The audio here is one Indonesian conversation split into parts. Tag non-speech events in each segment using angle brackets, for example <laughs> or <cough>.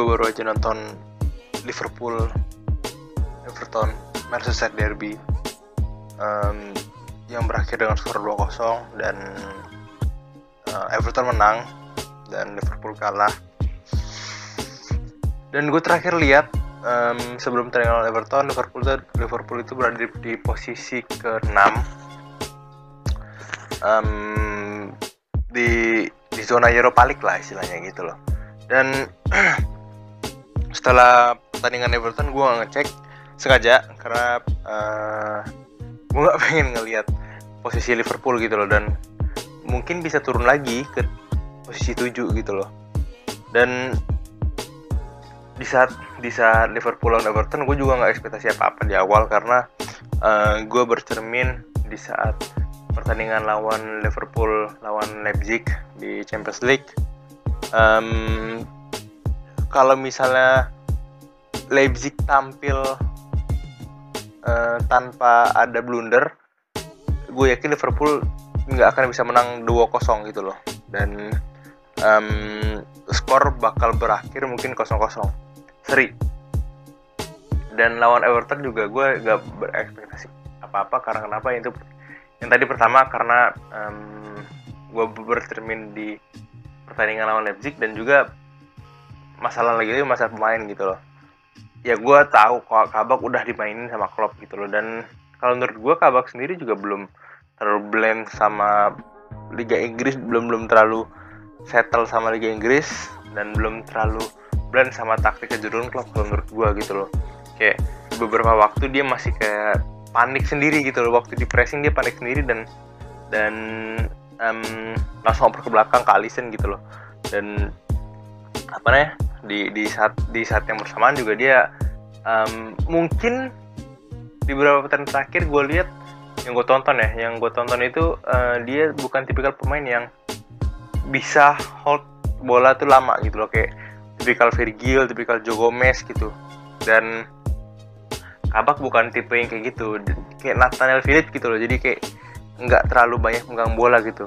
gue baru aja nonton Liverpool Everton Merseyside Derby. Um, yang berakhir dengan skor 2-0 dan uh, Everton menang dan Liverpool kalah. Dan gue terakhir lihat um, sebelum pertandingan Everton Liverpool itu Liverpool itu berada di, di posisi ke-6 um, di di zona Europa League lah istilahnya gitu loh. Dan <clears throat> setelah pertandingan Everton gue ngecek sengaja karena uh, gue nggak <laughs> pengen ngelihat posisi Liverpool gitu loh dan mungkin bisa turun lagi ke posisi 7 gitu loh. Dan di saat di saat Liverpool lawan Everton gue juga nggak ekspektasi apa apa di awal karena uh, eh, gue bercermin di saat pertandingan lawan Liverpool lawan Leipzig di Champions League. Um, kalau misalnya Leipzig tampil uh, tanpa ada blunder gue yakin Liverpool nggak akan bisa menang 2-0 gitu loh. Dan um, skor bakal berakhir mungkin 0-0 seri. Dan lawan Everton juga gue gak berekspektasi apa-apa karena kenapa? Itu yang tadi pertama karena um, gue bercermin di pertandingan lawan Leipzig dan juga masalah lagi itu masalah pemain gitu loh. Ya gue tahu kok Kabak udah dimainin sama Klopp gitu loh. Dan kalau menurut gue Kabak sendiri juga belum terlalu blend sama Liga Inggris belum belum terlalu settle sama Liga Inggris dan belum terlalu blend sama taktik Jurgen Klopp kalau menurut gue gitu loh. Kayak beberapa waktu dia masih kayak panik sendiri gitu loh. Waktu di pressing dia panik sendiri dan dan um, langsung oper ke belakang ke Alisson gitu loh. Dan apa nih di di saat di saat yang bersamaan juga dia um, mungkin di beberapa pertandingan terakhir gue lihat yang gue tonton ya yang gue tonton itu uh, dia bukan tipikal pemain yang bisa hold bola tuh lama gitu loh kayak tipikal Virgil, tipikal Joe Gomez gitu. Dan Kabak bukan tipe yang kayak gitu kayak Nathaniel Phillips gitu loh jadi kayak nggak terlalu banyak megang bola gitu.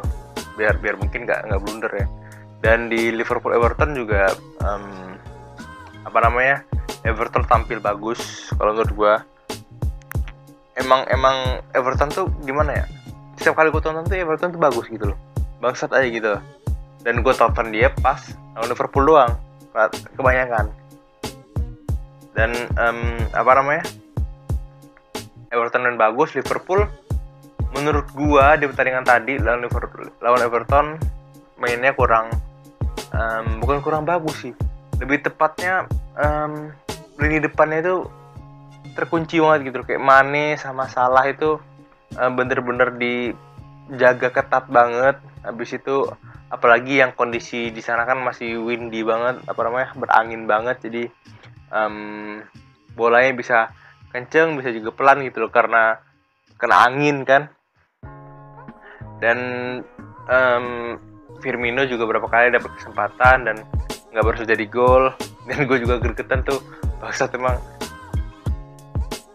Biar biar mungkin nggak nggak blunder ya dan di Liverpool Everton juga um, apa namanya Everton tampil bagus kalau menurut gue emang emang Everton tuh gimana ya? Setiap kali gue tonton tuh Everton tuh bagus gitu loh. Bangsat aja gitu. Dan gue tonton dia pas lawan Liverpool doang. Kebanyakan. Dan um, apa namanya? Everton dan bagus Liverpool menurut gue di pertandingan tadi lawan lawan Everton mainnya kurang um, bukan kurang bagus sih. Lebih tepatnya um, lini depannya itu terkunci banget gitu. Kayak Mane sama Salah itu bener-bener dijaga ketat banget. Habis itu apalagi yang kondisi di sana kan masih windy banget apa namanya berangin banget. Jadi um, bolanya bisa kenceng bisa juga pelan gitu loh karena kena angin kan. Dan um, Firmino juga berapa kali dapat kesempatan dan nggak berhasil jadi gol. <laughs> Dan gue juga gregetan tuh bahasa emang.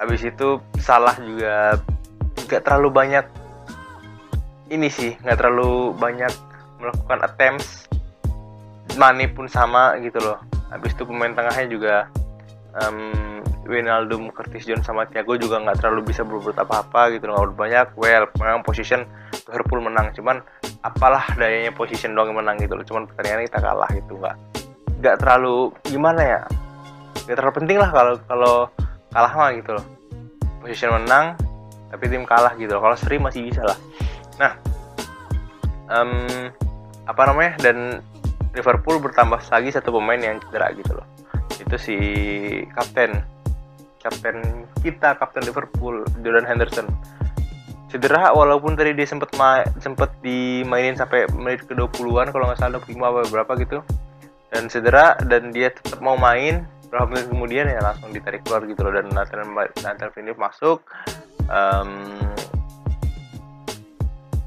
Habis itu salah juga nggak terlalu banyak ini sih nggak terlalu banyak melakukan attempts. Mane pun sama gitu loh. Habis itu pemain tengahnya juga um, Wijnaldum, Curtis Jones sama Thiago juga nggak terlalu bisa berbuat apa-apa gitu. Nggak banyak. Well memang position Liverpool menang. Cuman apalah dayanya position doang yang menang gitu loh. Cuman pertandingan kita kalah gitu. Nggak nggak terlalu gimana ya? Nggak terlalu penting lah kalau kalau kalah mah gitu loh. Position menang tapi tim kalah gitu loh. Kalau seri masih bisa lah. Nah um, apa namanya? Dan Liverpool bertambah lagi satu pemain yang cedera gitu loh. Itu si kapten kapten kita kapten Liverpool Jordan Henderson. Cedera walaupun tadi dia sempat ma sempat dimainin sampai menit ke 20-an kalau nggak salah 25 apa berapa gitu. Dan cedera dan dia tetap mau main. Berapa kemudian ya langsung ditarik keluar gitu loh. Dan Nathan Nathan Phillips masuk.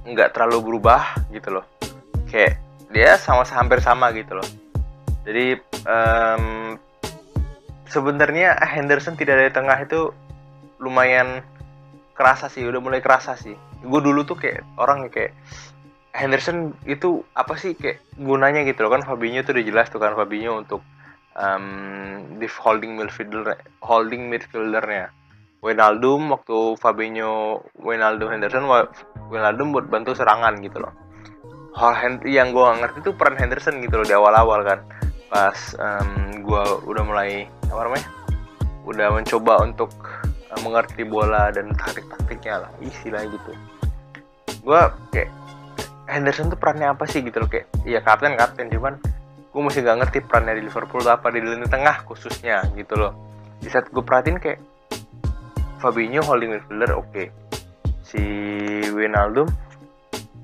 Nggak terlalu berubah gitu loh. Kayak dia sama hampir sama gitu loh. Jadi um, sebenarnya Henderson tidak ada di tengah itu lumayan kerasa sih udah mulai kerasa sih. Gue dulu tuh kayak orang kayak Henderson itu apa sih kayak gunanya gitu loh. Kan Fabinho tuh udah jelas tuh kan Fabinho untuk um, di holding midfielder holding midfieldernya. Wijnaldum waktu Fabinho Wijnaldum Henderson Wijnaldum buat bantu serangan gitu loh. Yang gue ngerti tuh peran Henderson gitu loh di awal-awal kan pas um, gue udah mulai apa namanya udah mencoba untuk uh, mengerti bola dan taktik-taktiknya lah istilah gitu gue kayak Henderson tuh perannya apa sih gitu loh kayak ya kapten kapten cuman gue masih gak ngerti perannya di Liverpool apa di lini tengah khususnya gitu loh di saat gue perhatiin kayak Fabinho holding midfielder oke okay. si Wijnaldum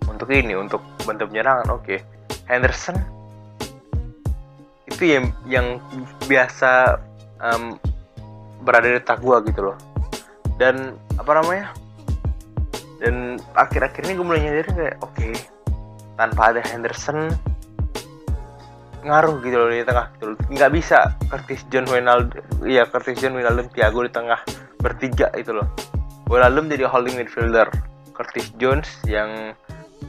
untuk ini untuk bantu penyerangan oke okay. Henderson itu yang yang biasa um, berada di tak gue gitu loh. Dan apa namanya? Dan akhir-akhir ini gue mulai nyadar kayak oke okay, tanpa ada Henderson ngaruh gitu loh di tengah. Gitu loh. nggak bisa Curtis John Wijnaldum iya Curtis John Wijnaldum Thiago di tengah bertiga itu loh. Wijnaldum jadi holding midfielder Curtis Jones yang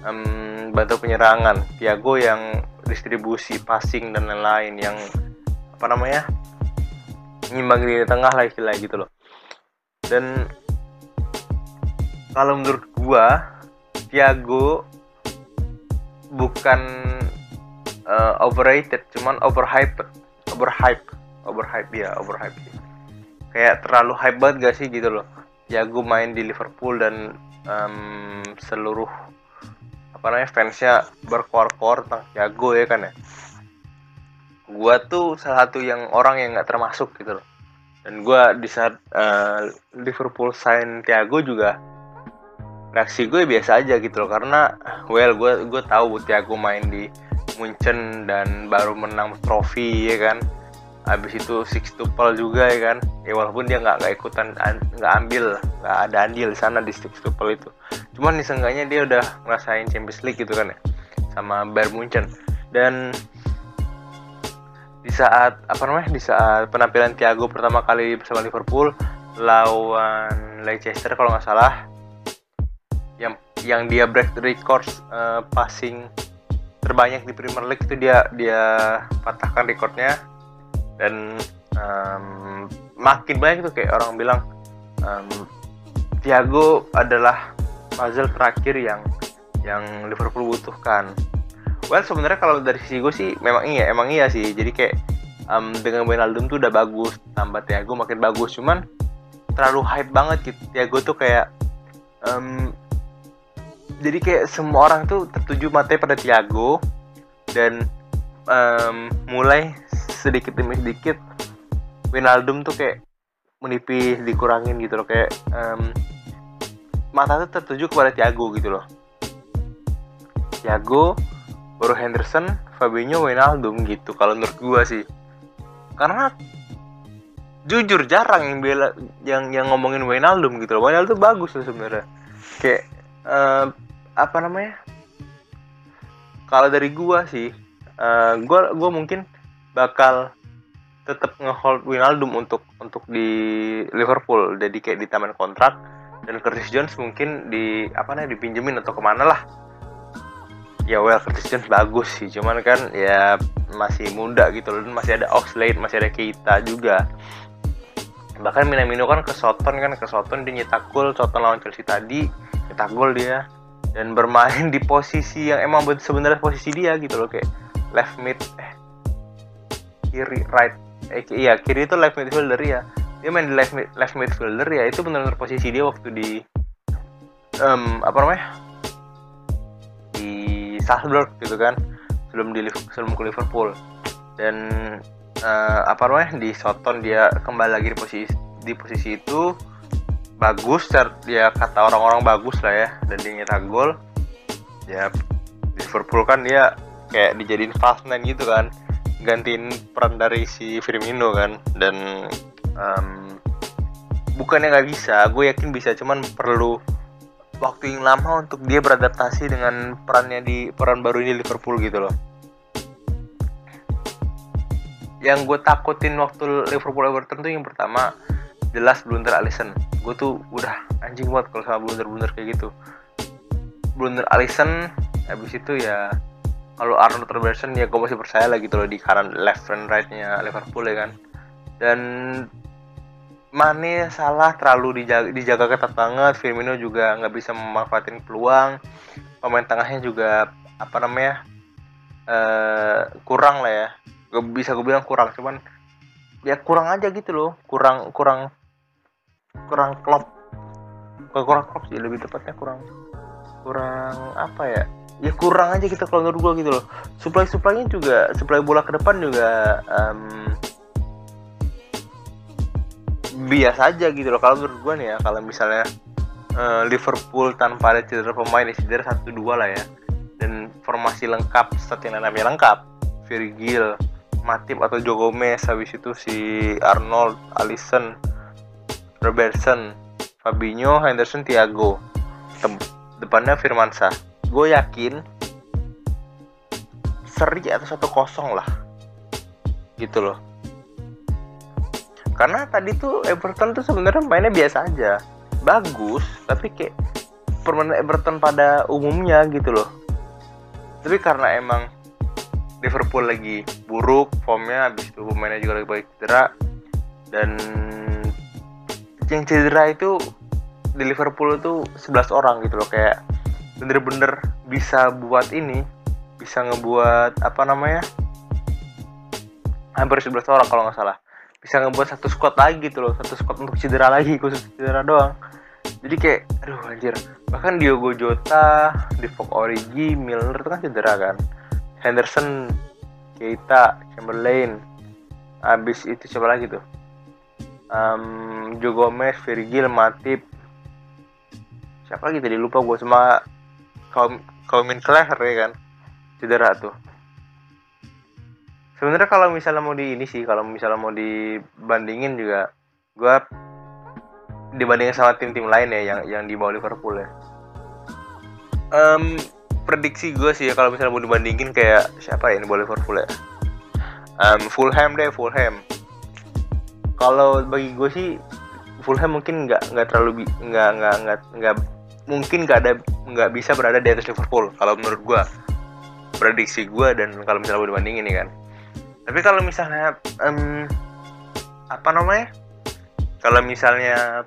um, bantu penyerangan Thiago yang distribusi passing dan lain-lain yang apa namanya nyimbang di tengah lah istilah gitu loh. Dan kalau menurut gua Thiago bukan uh, overrated cuman overhyped overhype overhype ya overhype kayak terlalu hype banget gak sih gitu loh? Ya gue main di Liverpool dan um, seluruh apa namanya fansnya berkor-kor tentang Thiago ya kan ya. Gue tuh salah satu yang orang yang nggak termasuk gitu loh. Dan gue di saat uh, Liverpool sign Thiago juga reaksi gue biasa aja gitu loh. Karena well gue gue tahu Thiago main di Munchen dan baru menang trofi ya kan habis itu six tuple juga ya kan? Ya walaupun dia nggak nggak ikutan nggak ambil nggak ada andil di sana di six tuple itu. Cuman diseenggaknya dia udah ngerasain Champions League gitu kan ya? Sama Bayern Munchen. Dan di saat apa namanya di saat penampilan Thiago pertama kali bersama Liverpool lawan Leicester kalau nggak salah yang yang dia break record uh, passing terbanyak di Premier League itu dia dia patahkan rekornya dan um, makin banyak tuh kayak orang bilang um, Thiago adalah puzzle terakhir yang yang Liverpool butuhkan. Well sebenarnya kalau dari sisi gue sih memang iya emang iya sih. Jadi kayak um, dengan Wijnaldum tuh udah bagus tambah Thiago makin bagus. Cuman terlalu hype banget gitu. Thiago tuh kayak um, jadi kayak semua orang tuh tertuju matanya pada Thiago. Dan um, mulai sedikit demi sedikit Winaldum tuh kayak menipis dikurangin gitu loh. Kayak um, mata tuh tertuju kepada Thiago gitu loh. Thiago baru Henderson Fabinho Wijnaldum gitu kalau menurut gua sih. Karena jujur jarang yang bela yang yang ngomongin Wijnaldum gitu loh. Wijnaldum bagus loh sebenarnya. Kayak uh, apa namanya? Kalau dari gua sih uh, gua gua mungkin bakal tetap ngehold Winaldum untuk untuk di Liverpool. Jadi kayak di taman kontrak dan Curtis Jones mungkin di apa namanya dipinjemin atau ke mana lah. Ya well Curtis Jones bagus sih cuman kan ya masih muda gitu loh dan masih ada Oxlade masih ada Keita juga. Bahkan Minamino kan ke Soton kan ke Soton dia nyetak gol Soton lawan Chelsea tadi nyetak gol dia. Dan bermain di posisi yang emang sebenarnya posisi dia gitu loh kayak left mid eh kiri right eh iya kiri itu left midfielder ya dia main di left mid, left midfielder ya itu benar-benar posisi dia waktu di um, apa namanya? Di Salzburg gitu kan sebelum di sebelum ke Liverpool. Dan uh, apa namanya di Soton dia kembali lagi di posisi di posisi itu bagus dia kata orang-orang bagus lah ya dan dia nyetak gol. Ya Liverpool kan dia kayak dijadiin fast nine gitu kan gantiin peran dari si Firmino kan dan um, bukannya nggak bisa gue yakin bisa cuman perlu waktu yang lama untuk dia beradaptasi dengan perannya di peran baru ini Liverpool gitu loh. Yang gue takutin waktu Liverpool Everton tuh yang pertama jelas blunder Alisson. Gue tuh udah anjing banget kalau sama blunder-blunder kayak gitu. Blunder Alisson habis itu ya kalau Arnold Robertson ya gue masih percaya lah gitu loh di kanan left and rightnya Liverpool ya kan. Dan Mane salah terlalu dijaga, dijaga ketat banget. Firmino juga nggak bisa memanfaatin peluang. Pemain tengahnya juga apa namanya uh, kurang lah ya. Gak bisa gue bilang kurang cuman ya kurang aja gitu loh. Kurang kurang kurang klop. Kurang klop sih lebih tepatnya kurang kurang apa ya ya kurang aja gitu kalau menurut gue gitu loh. Supply supplynya juga supply bola ke depan juga um, biasa aja gitu loh. Kalau menurut gue nih ya kalau misalnya uh, Liverpool tanpa ada cedera pemain ya cedera satu dua lah ya. Dan formasi lengkap starting namanya lengkap Virgil Matip atau Joe Gomez habis itu si Arnold Alisson Robertson Fabinho Henderson Thiago. Depannya Firmansyah gue yakin seri atau satu kosong lah. Gitu loh. Karena tadi tuh Everton tuh sebenarnya mainnya biasa aja. Bagus tapi kayak permainan Everton pada umumnya gitu loh. Tapi karena emang Liverpool lagi buruk formnya habis itu pemainnya juga lagi baik cedera dan yang cedera itu di Liverpool itu 11 orang gitu loh kayak bener-bener bisa buat ini bisa ngebuat apa namanya hampir 11 orang kalau nggak salah. Bisa ngebuat satu squad lagi gitu loh satu squad untuk cedera lagi khusus cedera doang. Jadi kayak aduh anjir. Bahkan Diogo Jota Divock Origi Milner itu kan cedera kan. Henderson Keita Chamberlain. Abis itu siapa lagi tuh? Um, Joe Gomez Virgil Matip. Siapa lagi tadi? Lupa gue sama kaum Kaumin Clever ya kan? Cedera tuh. Sebenarnya kalau misalnya mau di ini sih kalau misalnya mau dibandingin juga gue dibandingin sama tim-tim lain ya yang yang di bawah Liverpool ya. Um, prediksi gue sih ya kalau misalnya mau dibandingin kayak siapa ya ini bawah Liverpool ya? Um, Fulham deh Fulham. Kalau bagi gue sih Fulham mungkin nggak nggak terlalu nggak nggak nggak mungkin nggak ada nggak bisa berada di atas Liverpool kalau menurut gue prediksi gue dan kalau misalnya mau dibandingin nih kan. Tapi kalau misalnya um, apa namanya? Kalau misalnya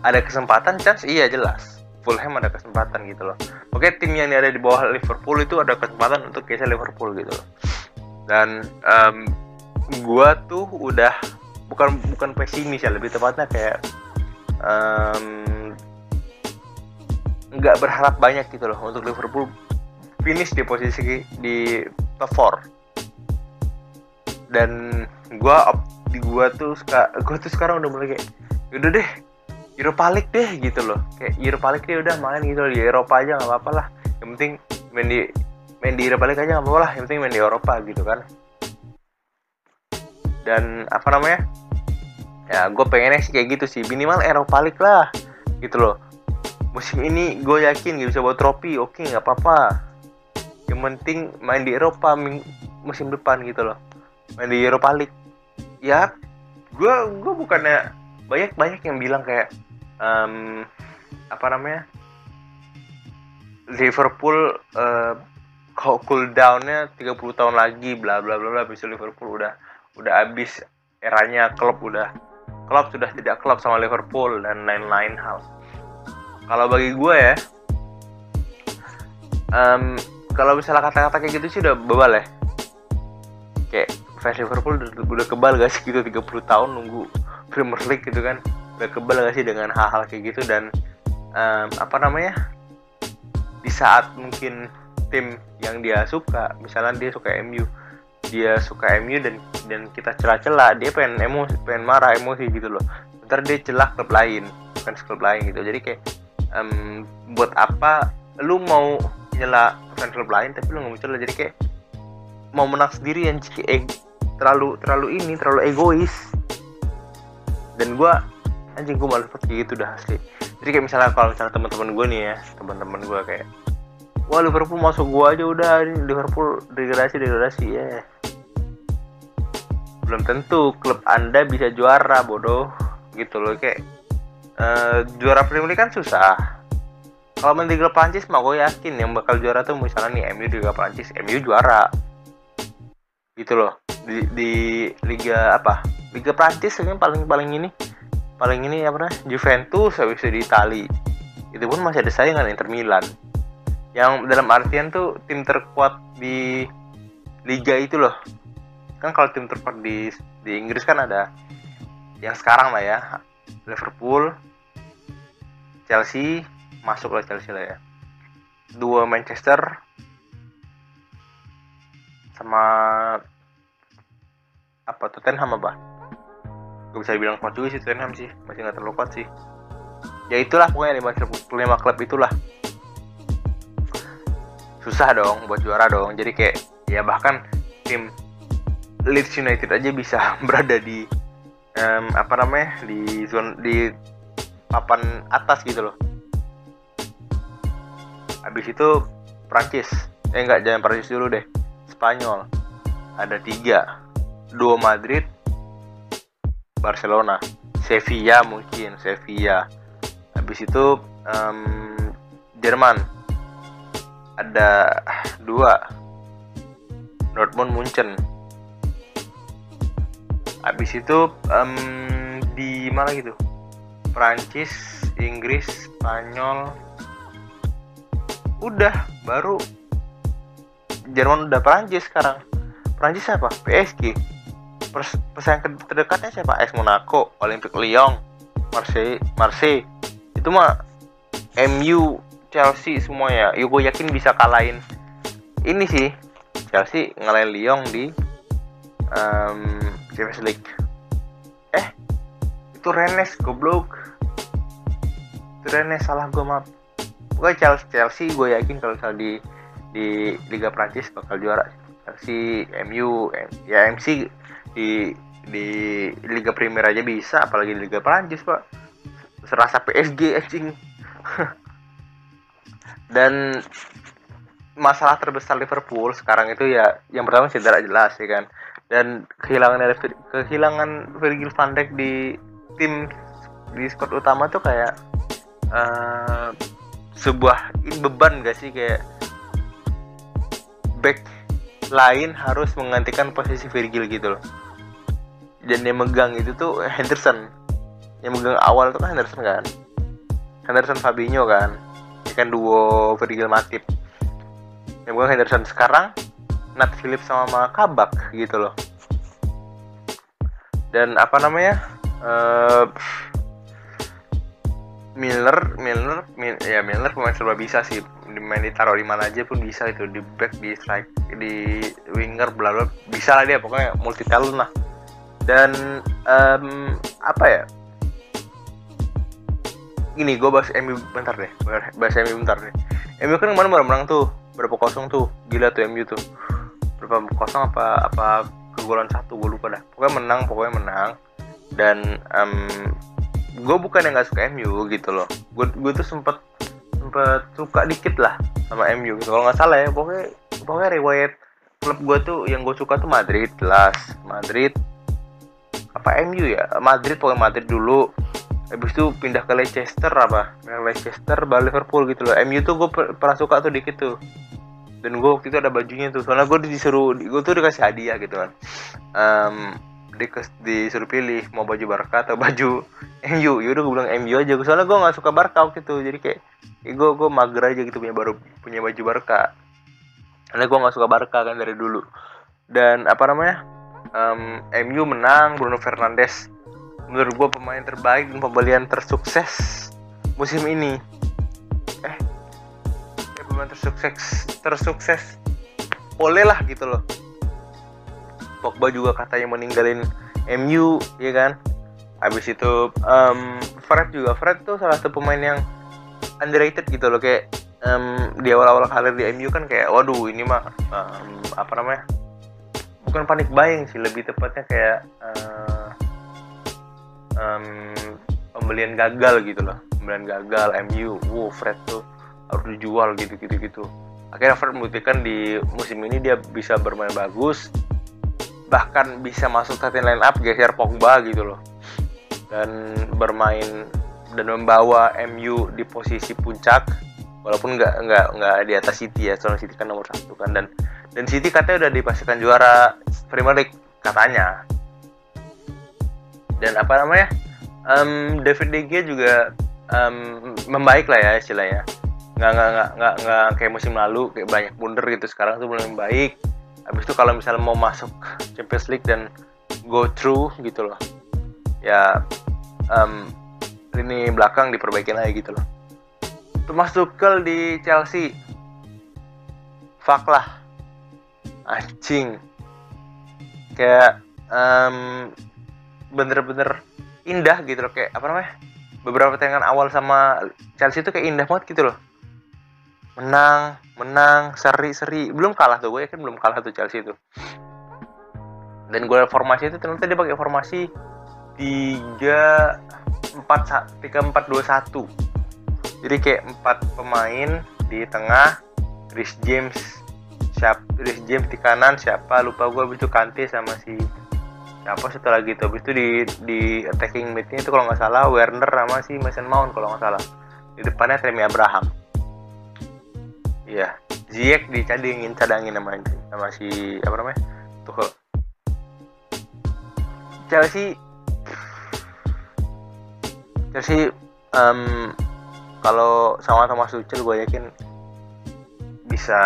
ada kesempatan chance iya jelas. Fulham ada kesempatan gitu loh. Oke tim yang ada di bawah Liverpool itu ada kesempatan untuk geser Liverpool gitu loh. Dan um, gua tuh udah bukan bukan pesimis ya lebih tepatnya kayak nggak berharap banyak gitu loh untuk Liverpool finish di posisi di top 4 dan gua di gua tuh suka gua tuh sekarang udah mulai kayak udah deh Europa League deh gitu loh. Kayak Europa League deh udah main gitu loh. Di Eropa aja nggak apa-apa lah. Yang penting main di main di Europa League aja nggak apa-apa lah. Yang penting main di Eropa gitu kan. Dan apa namanya? Ya gue pengennya sih kayak gitu sih. Minimal Eropa League lah gitu loh musim ini gue yakin gak bisa bawa trofi. Oke nggak apa-apa. Yang penting main di Eropa musim depan gitu loh. Main di Europa League. Ya gue gue bukannya banyak banyak yang bilang kayak um, apa namanya Liverpool uh, cooldownnya 30 tahun lagi bla bla bla bla bisa Liverpool udah udah habis eranya klub udah. Klub sudah tidak klub sama Liverpool dan lain-lain hal kalau bagi gue ya um, kalau misalnya kata-kata kayak gitu sih udah bebal ya. Kayak fans Liverpool udah, udah kebal gak sih gitu 30 tahun nunggu Premier League gitu kan. Udah kebal gak sih dengan hal-hal kayak gitu dan um, apa namanya di saat mungkin tim yang dia suka misalnya dia suka MU dia suka MU dan dan kita celah-celah dia pengen emosi pengen marah emosi gitu loh. Ntar dia celah klub lain fans klub lain gitu. Jadi kayak um, buat apa lu mau nyela fans klub lain tapi lu nggak celah jadi kayak mau menang sendiri yang eh, terlalu terlalu ini terlalu egois. Dan gue anjing gue malu kayak gitu udah asli. Jadi kayak misalnya kalau misalnya teman-teman gue nih ya teman-teman gue kayak wah Liverpool masuk gue aja udah Liverpool degradasi degradasi. Ya. Yeah. belum tentu klub anda bisa juara bodoh. Gitu loh kayak uh, juara Premier League kan susah. Kalau main Liga Prancis mah gue yakin yang bakal juara tuh misalnya nih MU di Liga Prancis MU juara. Gitu loh. Di, di Liga apa? Liga Prancis ini paling paling ini. Paling ini apa namanya? Juventus habis itu di Itali. Itu pun masih ada saingan Inter Milan. Yang dalam artian tuh tim terkuat di liga itu loh. Kan kalau tim terkuat di di Inggris kan ada yang sekarang lah ya. Liverpool Chelsea masuk lah Chelsea lah ya. Dua Manchester sama apa Tottenham apa? Gak bisa dibilang kuat juga sih Tottenham sih masih nggak terlalu kuat sih. Ya itulah pokoknya lima klub lima klub itulah. Susah dong buat juara dong jadi kayak ya bahkan tim Leeds United aja bisa <laughs> berada di um, apa namanya di zona di papan atas gitu loh. Habis itu Prancis. Eh enggak jangan Prancis dulu deh. Spanyol. Ada tiga. Dua Madrid Barcelona. Sevilla mungkin Sevilla. Habis itu um, Jerman. Ada dua. Dortmund Munchen. Habis itu um, di mana gitu Prancis Inggris Spanyol. Udah baru. Jerman udah Prancis sekarang. Prancis siapa? PSG pesaing terdekatnya siapa? AS Monaco Olympique Lyon Marseille Marseille. Itu mah MU Chelsea semuanya. Yuk gue yakin bisa kalahin ini sih. Chelsea ngalahin Lyon di um, Champions League. Eh itu Rennes goblok itu Rennes salah gue maaf gue Chelsea, Chelsea gue yakin kalau misalnya di di Liga Prancis bakal juara. Chelsea MU ya MC di di Liga Premier aja bisa apalagi di Liga Prancis pak. Serasa PSG anjing. <laughs> Dan masalah terbesar Liverpool sekarang itu ya yang pertama cedera jelas ya kan. Dan kehilangan kehilangan Virgil van Dijk di tim di squad utama tuh kayak uh, sebuah beban gak sih? Kayak back lain harus menggantikan posisi Virgil gitu loh. Dan yang megang itu tuh Henderson. Yang megang awal tuh kan Henderson kan? Henderson Fabinho kan? Ini kan duo Virgil Matip. Yang megang Henderson sekarang Nat Phillips sama Kabak gitu loh. Dan apa namanya? Uh, Miller Miller Mil, ya Miller pemain serba bisa sih. Main ditaruh di mana aja pun bisa itu di back di strike di winger bla bla bisa lah dia pokoknya multi talent lah. Dan um, apa ya? Ini gue bahas MU bentar deh bahas MU bentar deh. MU kan kemarin baru menang tuh berapa kosong tuh gila tuh MU tuh. Berapa kosong apa apa kegolan satu gue lupa dah. Pokoknya menang pokoknya menang. Dan um, gue bukan yang gak suka MU gitu loh. Gue gue tuh sempet sempet suka dikit lah sama MU gitu. Kalau nggak salah ya pokoknya pokoknya riwayat klub gue tuh yang gue suka tuh Madrid jelas. Madrid apa MU ya? Madrid pokoknya Madrid dulu. Habis itu pindah ke Leicester apa? Leicester baru Liverpool gitu loh. MU tuh gue pernah suka tuh dikit tuh. Dan gue waktu itu ada bajunya tuh. Soalnya gue disuruh gue tuh dikasih hadiah gitu kan. Um, disuruh pilih mau baju Barca atau baju <laughs> MU yaudah gue bilang MU aja soalnya gue nggak suka Barca waktu itu. Jadi kayak ya gue gue mager aja gitu punya baru punya baju Barca. Karena gue nggak suka Barca kan dari dulu. Dan apa namanya um, MU menang Bruno Fernandes. Menurut gue pemain terbaik dan pembelian tersukses musim ini. Eh ya pemain tersukses tersukses boleh lah gitu loh Pogba juga katanya meninggalin MU ya kan? Habis itu um, Fred juga. Fred tuh salah satu pemain yang underrated gitu loh. Kayak um, di awal-awal karir di MU kan kayak waduh ini mah um, apa namanya bukan panik buying sih lebih tepatnya kayak uh, um, pembelian gagal gitu loh. Pembelian gagal MU wow Fred tuh harus dijual gitu gitu gitu. Akhirnya Fred membuktikan di musim ini dia bisa bermain bagus bahkan bisa masuk starting line up geser Pogba gitu loh. Dan bermain dan membawa MU di posisi puncak walaupun nggak nggak nggak di atas City ya soalnya City kan nomor satu kan. Dan dan City katanya udah dipastikan juara Premier League katanya. Dan apa namanya um, David De Gea juga um, membaik lah ya istilahnya. Nggak nggak nggak nggak kayak musim lalu kayak banyak blunder gitu. Sekarang tuh mulai membaik habis itu kalau misalnya mau masuk Champions League dan go through gitu loh ya um, ini belakang diperbaiki lagi gitu loh. Thomas Tuchel di Chelsea. Fuck lah. Anjing. Kayak um, bener-bener indah gitu loh. Kayak apa namanya beberapa pertandingan awal sama Chelsea itu kayak indah banget gitu loh menang menang seri seri. Belum kalah tuh gue kan belum kalah tuh Chelsea itu dan gue formasi itu ternyata dia pakai formasi tiga empat tiga empat dua satu. Jadi kayak empat pemain di tengah Chris James siapa Chris James di kanan siapa? Lupa gue itu Kante sama si siapa satu lagi tuh. Habis itu di di attacking midnya itu kalau nggak salah Werner sama si Mason Mount kalau nggak salah. Di depannya Tremi Abraham iya Ziyech dicadangin cadangin sama sama si apa namanya? Tuh Chelsea Chelsea um, kalau sama Thomas Tuchel gue yakin bisa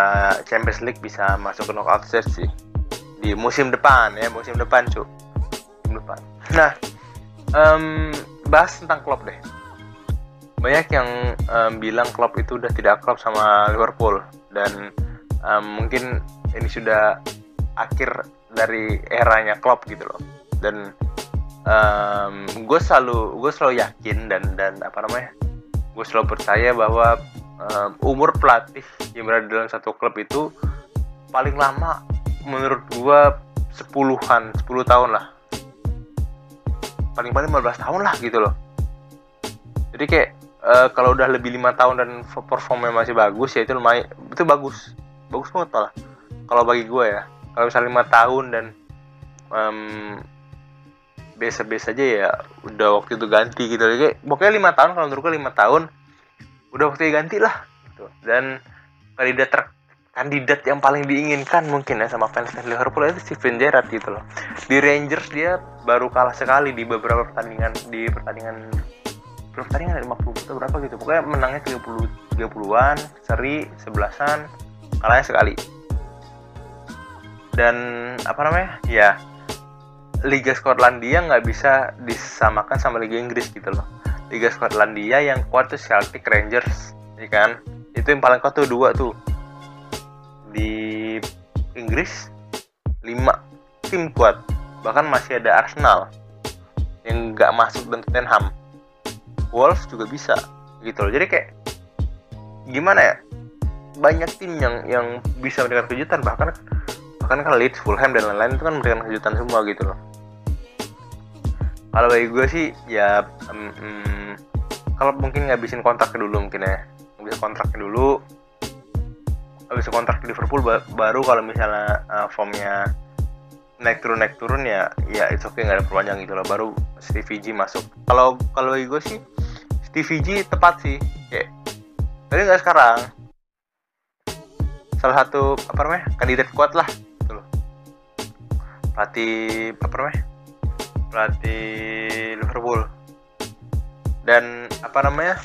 Champions League bisa masuk ke knockout stage sih. Di musim depan ya musim depan cu. Musim depan. Nah um, bahas tentang Klopp deh banyak yang um, bilang Klopp itu udah tidak klub sama Liverpool. Dan um, mungkin ini sudah akhir dari eranya Klopp gitu loh. Dan um, gue selalu gue selalu yakin dan dan apa namanya gue selalu percaya bahwa um, umur pelatih yang berada dalam satu klub itu paling lama menurut gue sepuluhan sepuluh tahun lah. Paling paling 15 tahun lah gitu loh. Jadi kayak uh, kalau udah lebih lima tahun dan performnya masih bagus ya itu lumayan itu bagus. Bagus banget lah kalau bagi gue ya kalau misalnya lima tahun dan um, biasa-biasa aja ya udah waktu itu ganti gitu. Kayak pokoknya lima tahun kalau menurut gue lima tahun udah waktu ganti lah gitu. dan kandidat ter kandidat yang paling diinginkan mungkin ya sama fans Liverpool itu Steven Gerrard gitu loh. Di Rangers dia baru kalah sekali di beberapa pertandingan di pertandingan pertandingan ada 50 atau berapa gitu pokoknya menangnya 30 30-an seri 11-an kalahnya sekali dan apa namanya ya Liga Skotlandia nggak bisa disamakan sama Liga Inggris gitu loh. Liga Skotlandia yang kuat tuh Celtic Rangers, ya kan? Itu yang paling kuat tuh dua tuh. Di Inggris lima tim kuat. Bahkan masih ada Arsenal yang nggak masuk dan Tottenham. Wolves juga bisa gitu loh. Jadi kayak gimana ya? Banyak tim yang yang bisa memberikan kejutan. Bahkan bahkan kan Leeds, Fulham dan lain-lain itu kan memberikan kejutan semua gitu loh. Kalau bagi gue sih ya um, um, kalau mungkin ngabisin kontrak dulu mungkin ya. Bisa kontraknya dulu. Bisa kontrak di Liverpool baru kalau misalnya uh, formnya naik turun naik turun ya ya itu oke okay, nggak ada perpanjang gitu loh. Baru Stevie G masuk. Kalau kalau gue sih Stevie G tepat sih kayak tapi nggak sekarang. Salah satu apa namanya kandidat kuat lah gitu loh. Pelatih apa namanya pelatih Liverpool. Dan apa namanya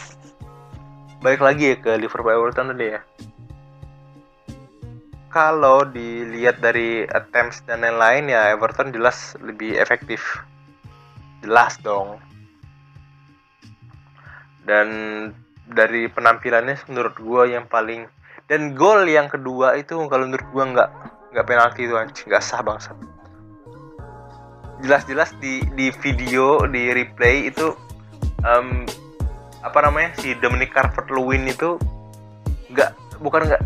balik lagi ya ke Liverpool Everton tadi ya. Kalau dilihat dari attempts dan lain-lain ya Everton jelas lebih efektif. Jelas dong dan dari penampilannya menurut gue yang paling dan gol yang kedua itu kalau menurut gue nggak nggak penalti itu anjing. Nggak sah bangsat. Jelas-jelas di di video di replay itu um, apa namanya si Dominic Calvert-Lewin itu nggak bukan nggak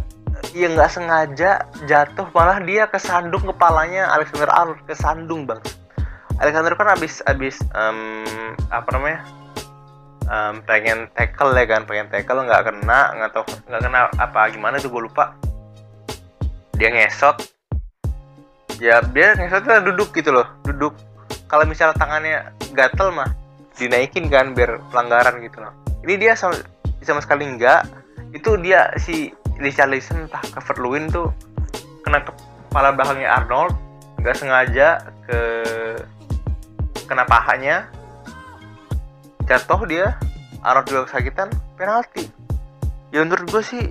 ya nggak sengaja jatuh malah dia kesandung kepalanya Alexander Arnold. Kesandung bang Alexander kan abis abis um, apa namanya um, pengen tackle ya kan pengen tackle nggak kena nggak tahu nggak kena apa gimana tuh gue lupa. Dia ngesot. Ya dia ngesotnya duduk gitu loh duduk. Kalau misalnya tangannya gatel mah dinaikin kan biar pelanggaran gitu loh. Ini dia sama, sama sekali enggak itu dia si Richarlison entah Calvert Lewin tuh kena kepala belakangnya Arnold. Nggak sengaja ke kena pahanya jatuh dia Arnold juga kesakitan penalti. Ya menurut gue sih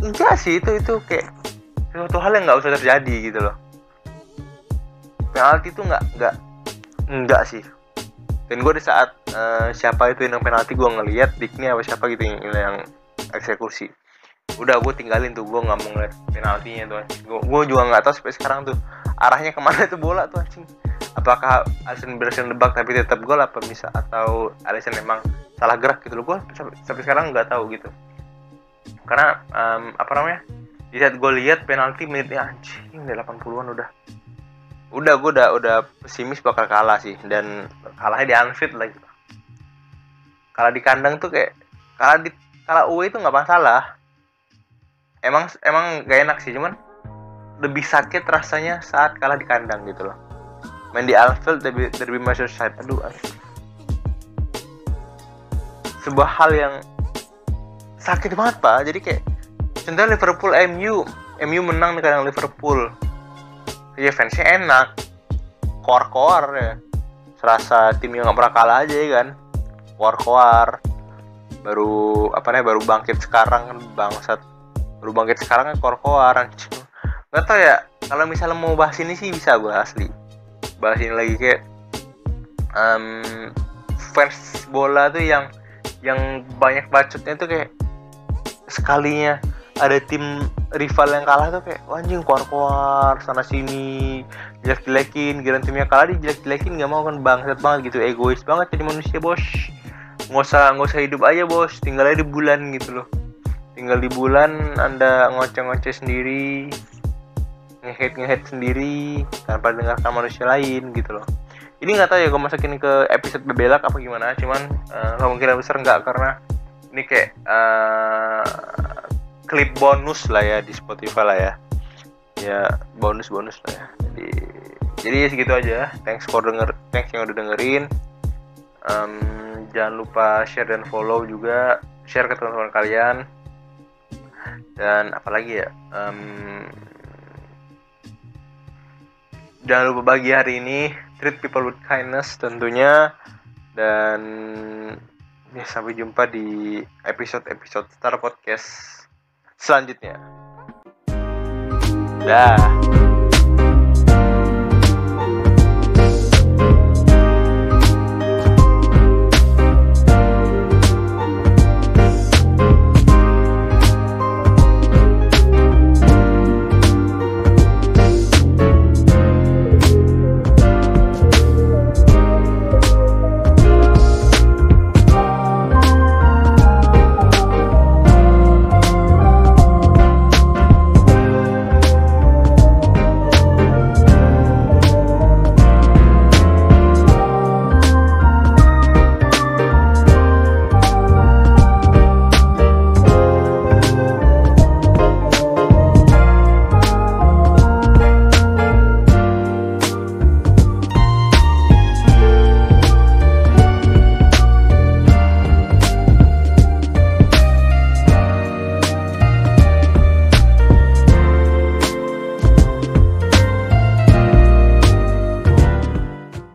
enggak sih itu itu kayak sesuatu hal yang nggak usah terjadi gitu loh. Penalti itu nggak nggak enggak sih. Dan gue di saat uh, siapa itu yang penalti gue ngeliat Dikni apa siapa gitu yang, yang eksekusi. Udah gue tinggalin tuh gue nggak mau ngeliat penaltinya tuh gue juga nggak tahu sampai sekarang tuh arahnya ke mana tuh bola tuh anjing apakah Alisson berhasil nebak tapi tetap gol apa bisa? Atau Alisson memang salah gerak gitu loh? Gue sampai, sampai sekarang nggak tahu gitu. Karena um, apa namanya? Di saat gue lihat penalti menitnya anjing udah 80-an udah. Udah gue udah udah pesimis bakal kalah sih. Dan kalahnya di Anfield lagi. Kalah di kandang tuh kayak kalah di kalah UE itu nggak masalah. Emang emang gak enak sih cuman lebih sakit rasanya saat kalah di kandang gitu loh main di Anfield derby, derby Merseyside. Aduh sebuah hal yang sakit banget pak. Jadi kayak contohnya Liverpool MU MU menang di kandang Liverpool. Ya fansnya enak. Kor-kor ya. Serasa tim yang gak pernah kalah aja ya kan? Kor-kor baru apa nih baru bangkit sekarang kan bangsat. Baru bangkit sekarang kan kor-kor nggak tau ya kalau misalnya mau bahas ini sih bisa gue asli bahas ini lagi kayak um, fans bola tuh yang yang banyak bacotnya tuh kayak sekalinya ada tim rival yang kalah tuh kayak anjing kuar-kuar sana sini jelek-jelekin giran timnya kalah di jelek-jelekin nggak mau kan bangsat banget gitu. Egois banget jadi manusia bos. Nggak usah nggak usah hidup aja bos. Tinggal aja di bulan gitu loh. Tinggal di bulan anda ngoceh-ngoceh sendiri ngehead ngehead sendiri tanpa dengarkan manusia lain gitu loh. Ini nggak tahu ya gue masukin ke episode bebelak apa gimana cuman uh, kemungkinan besar nggak karena ini kayak uh, klip bonus lah ya di Spotify lah ya. Ya bonus bonus lah ya. Jadi jadi segitu aja. Thanks for denger thanks yang udah dengerin. Um, jangan lupa share dan follow juga. Share ke teman-teman kalian. Dan apalagi ya um, jangan lupa bagi hari ini treat people with kindness tentunya dan ya sampai jumpa di episode-episode Star Podcast selanjutnya. Dah.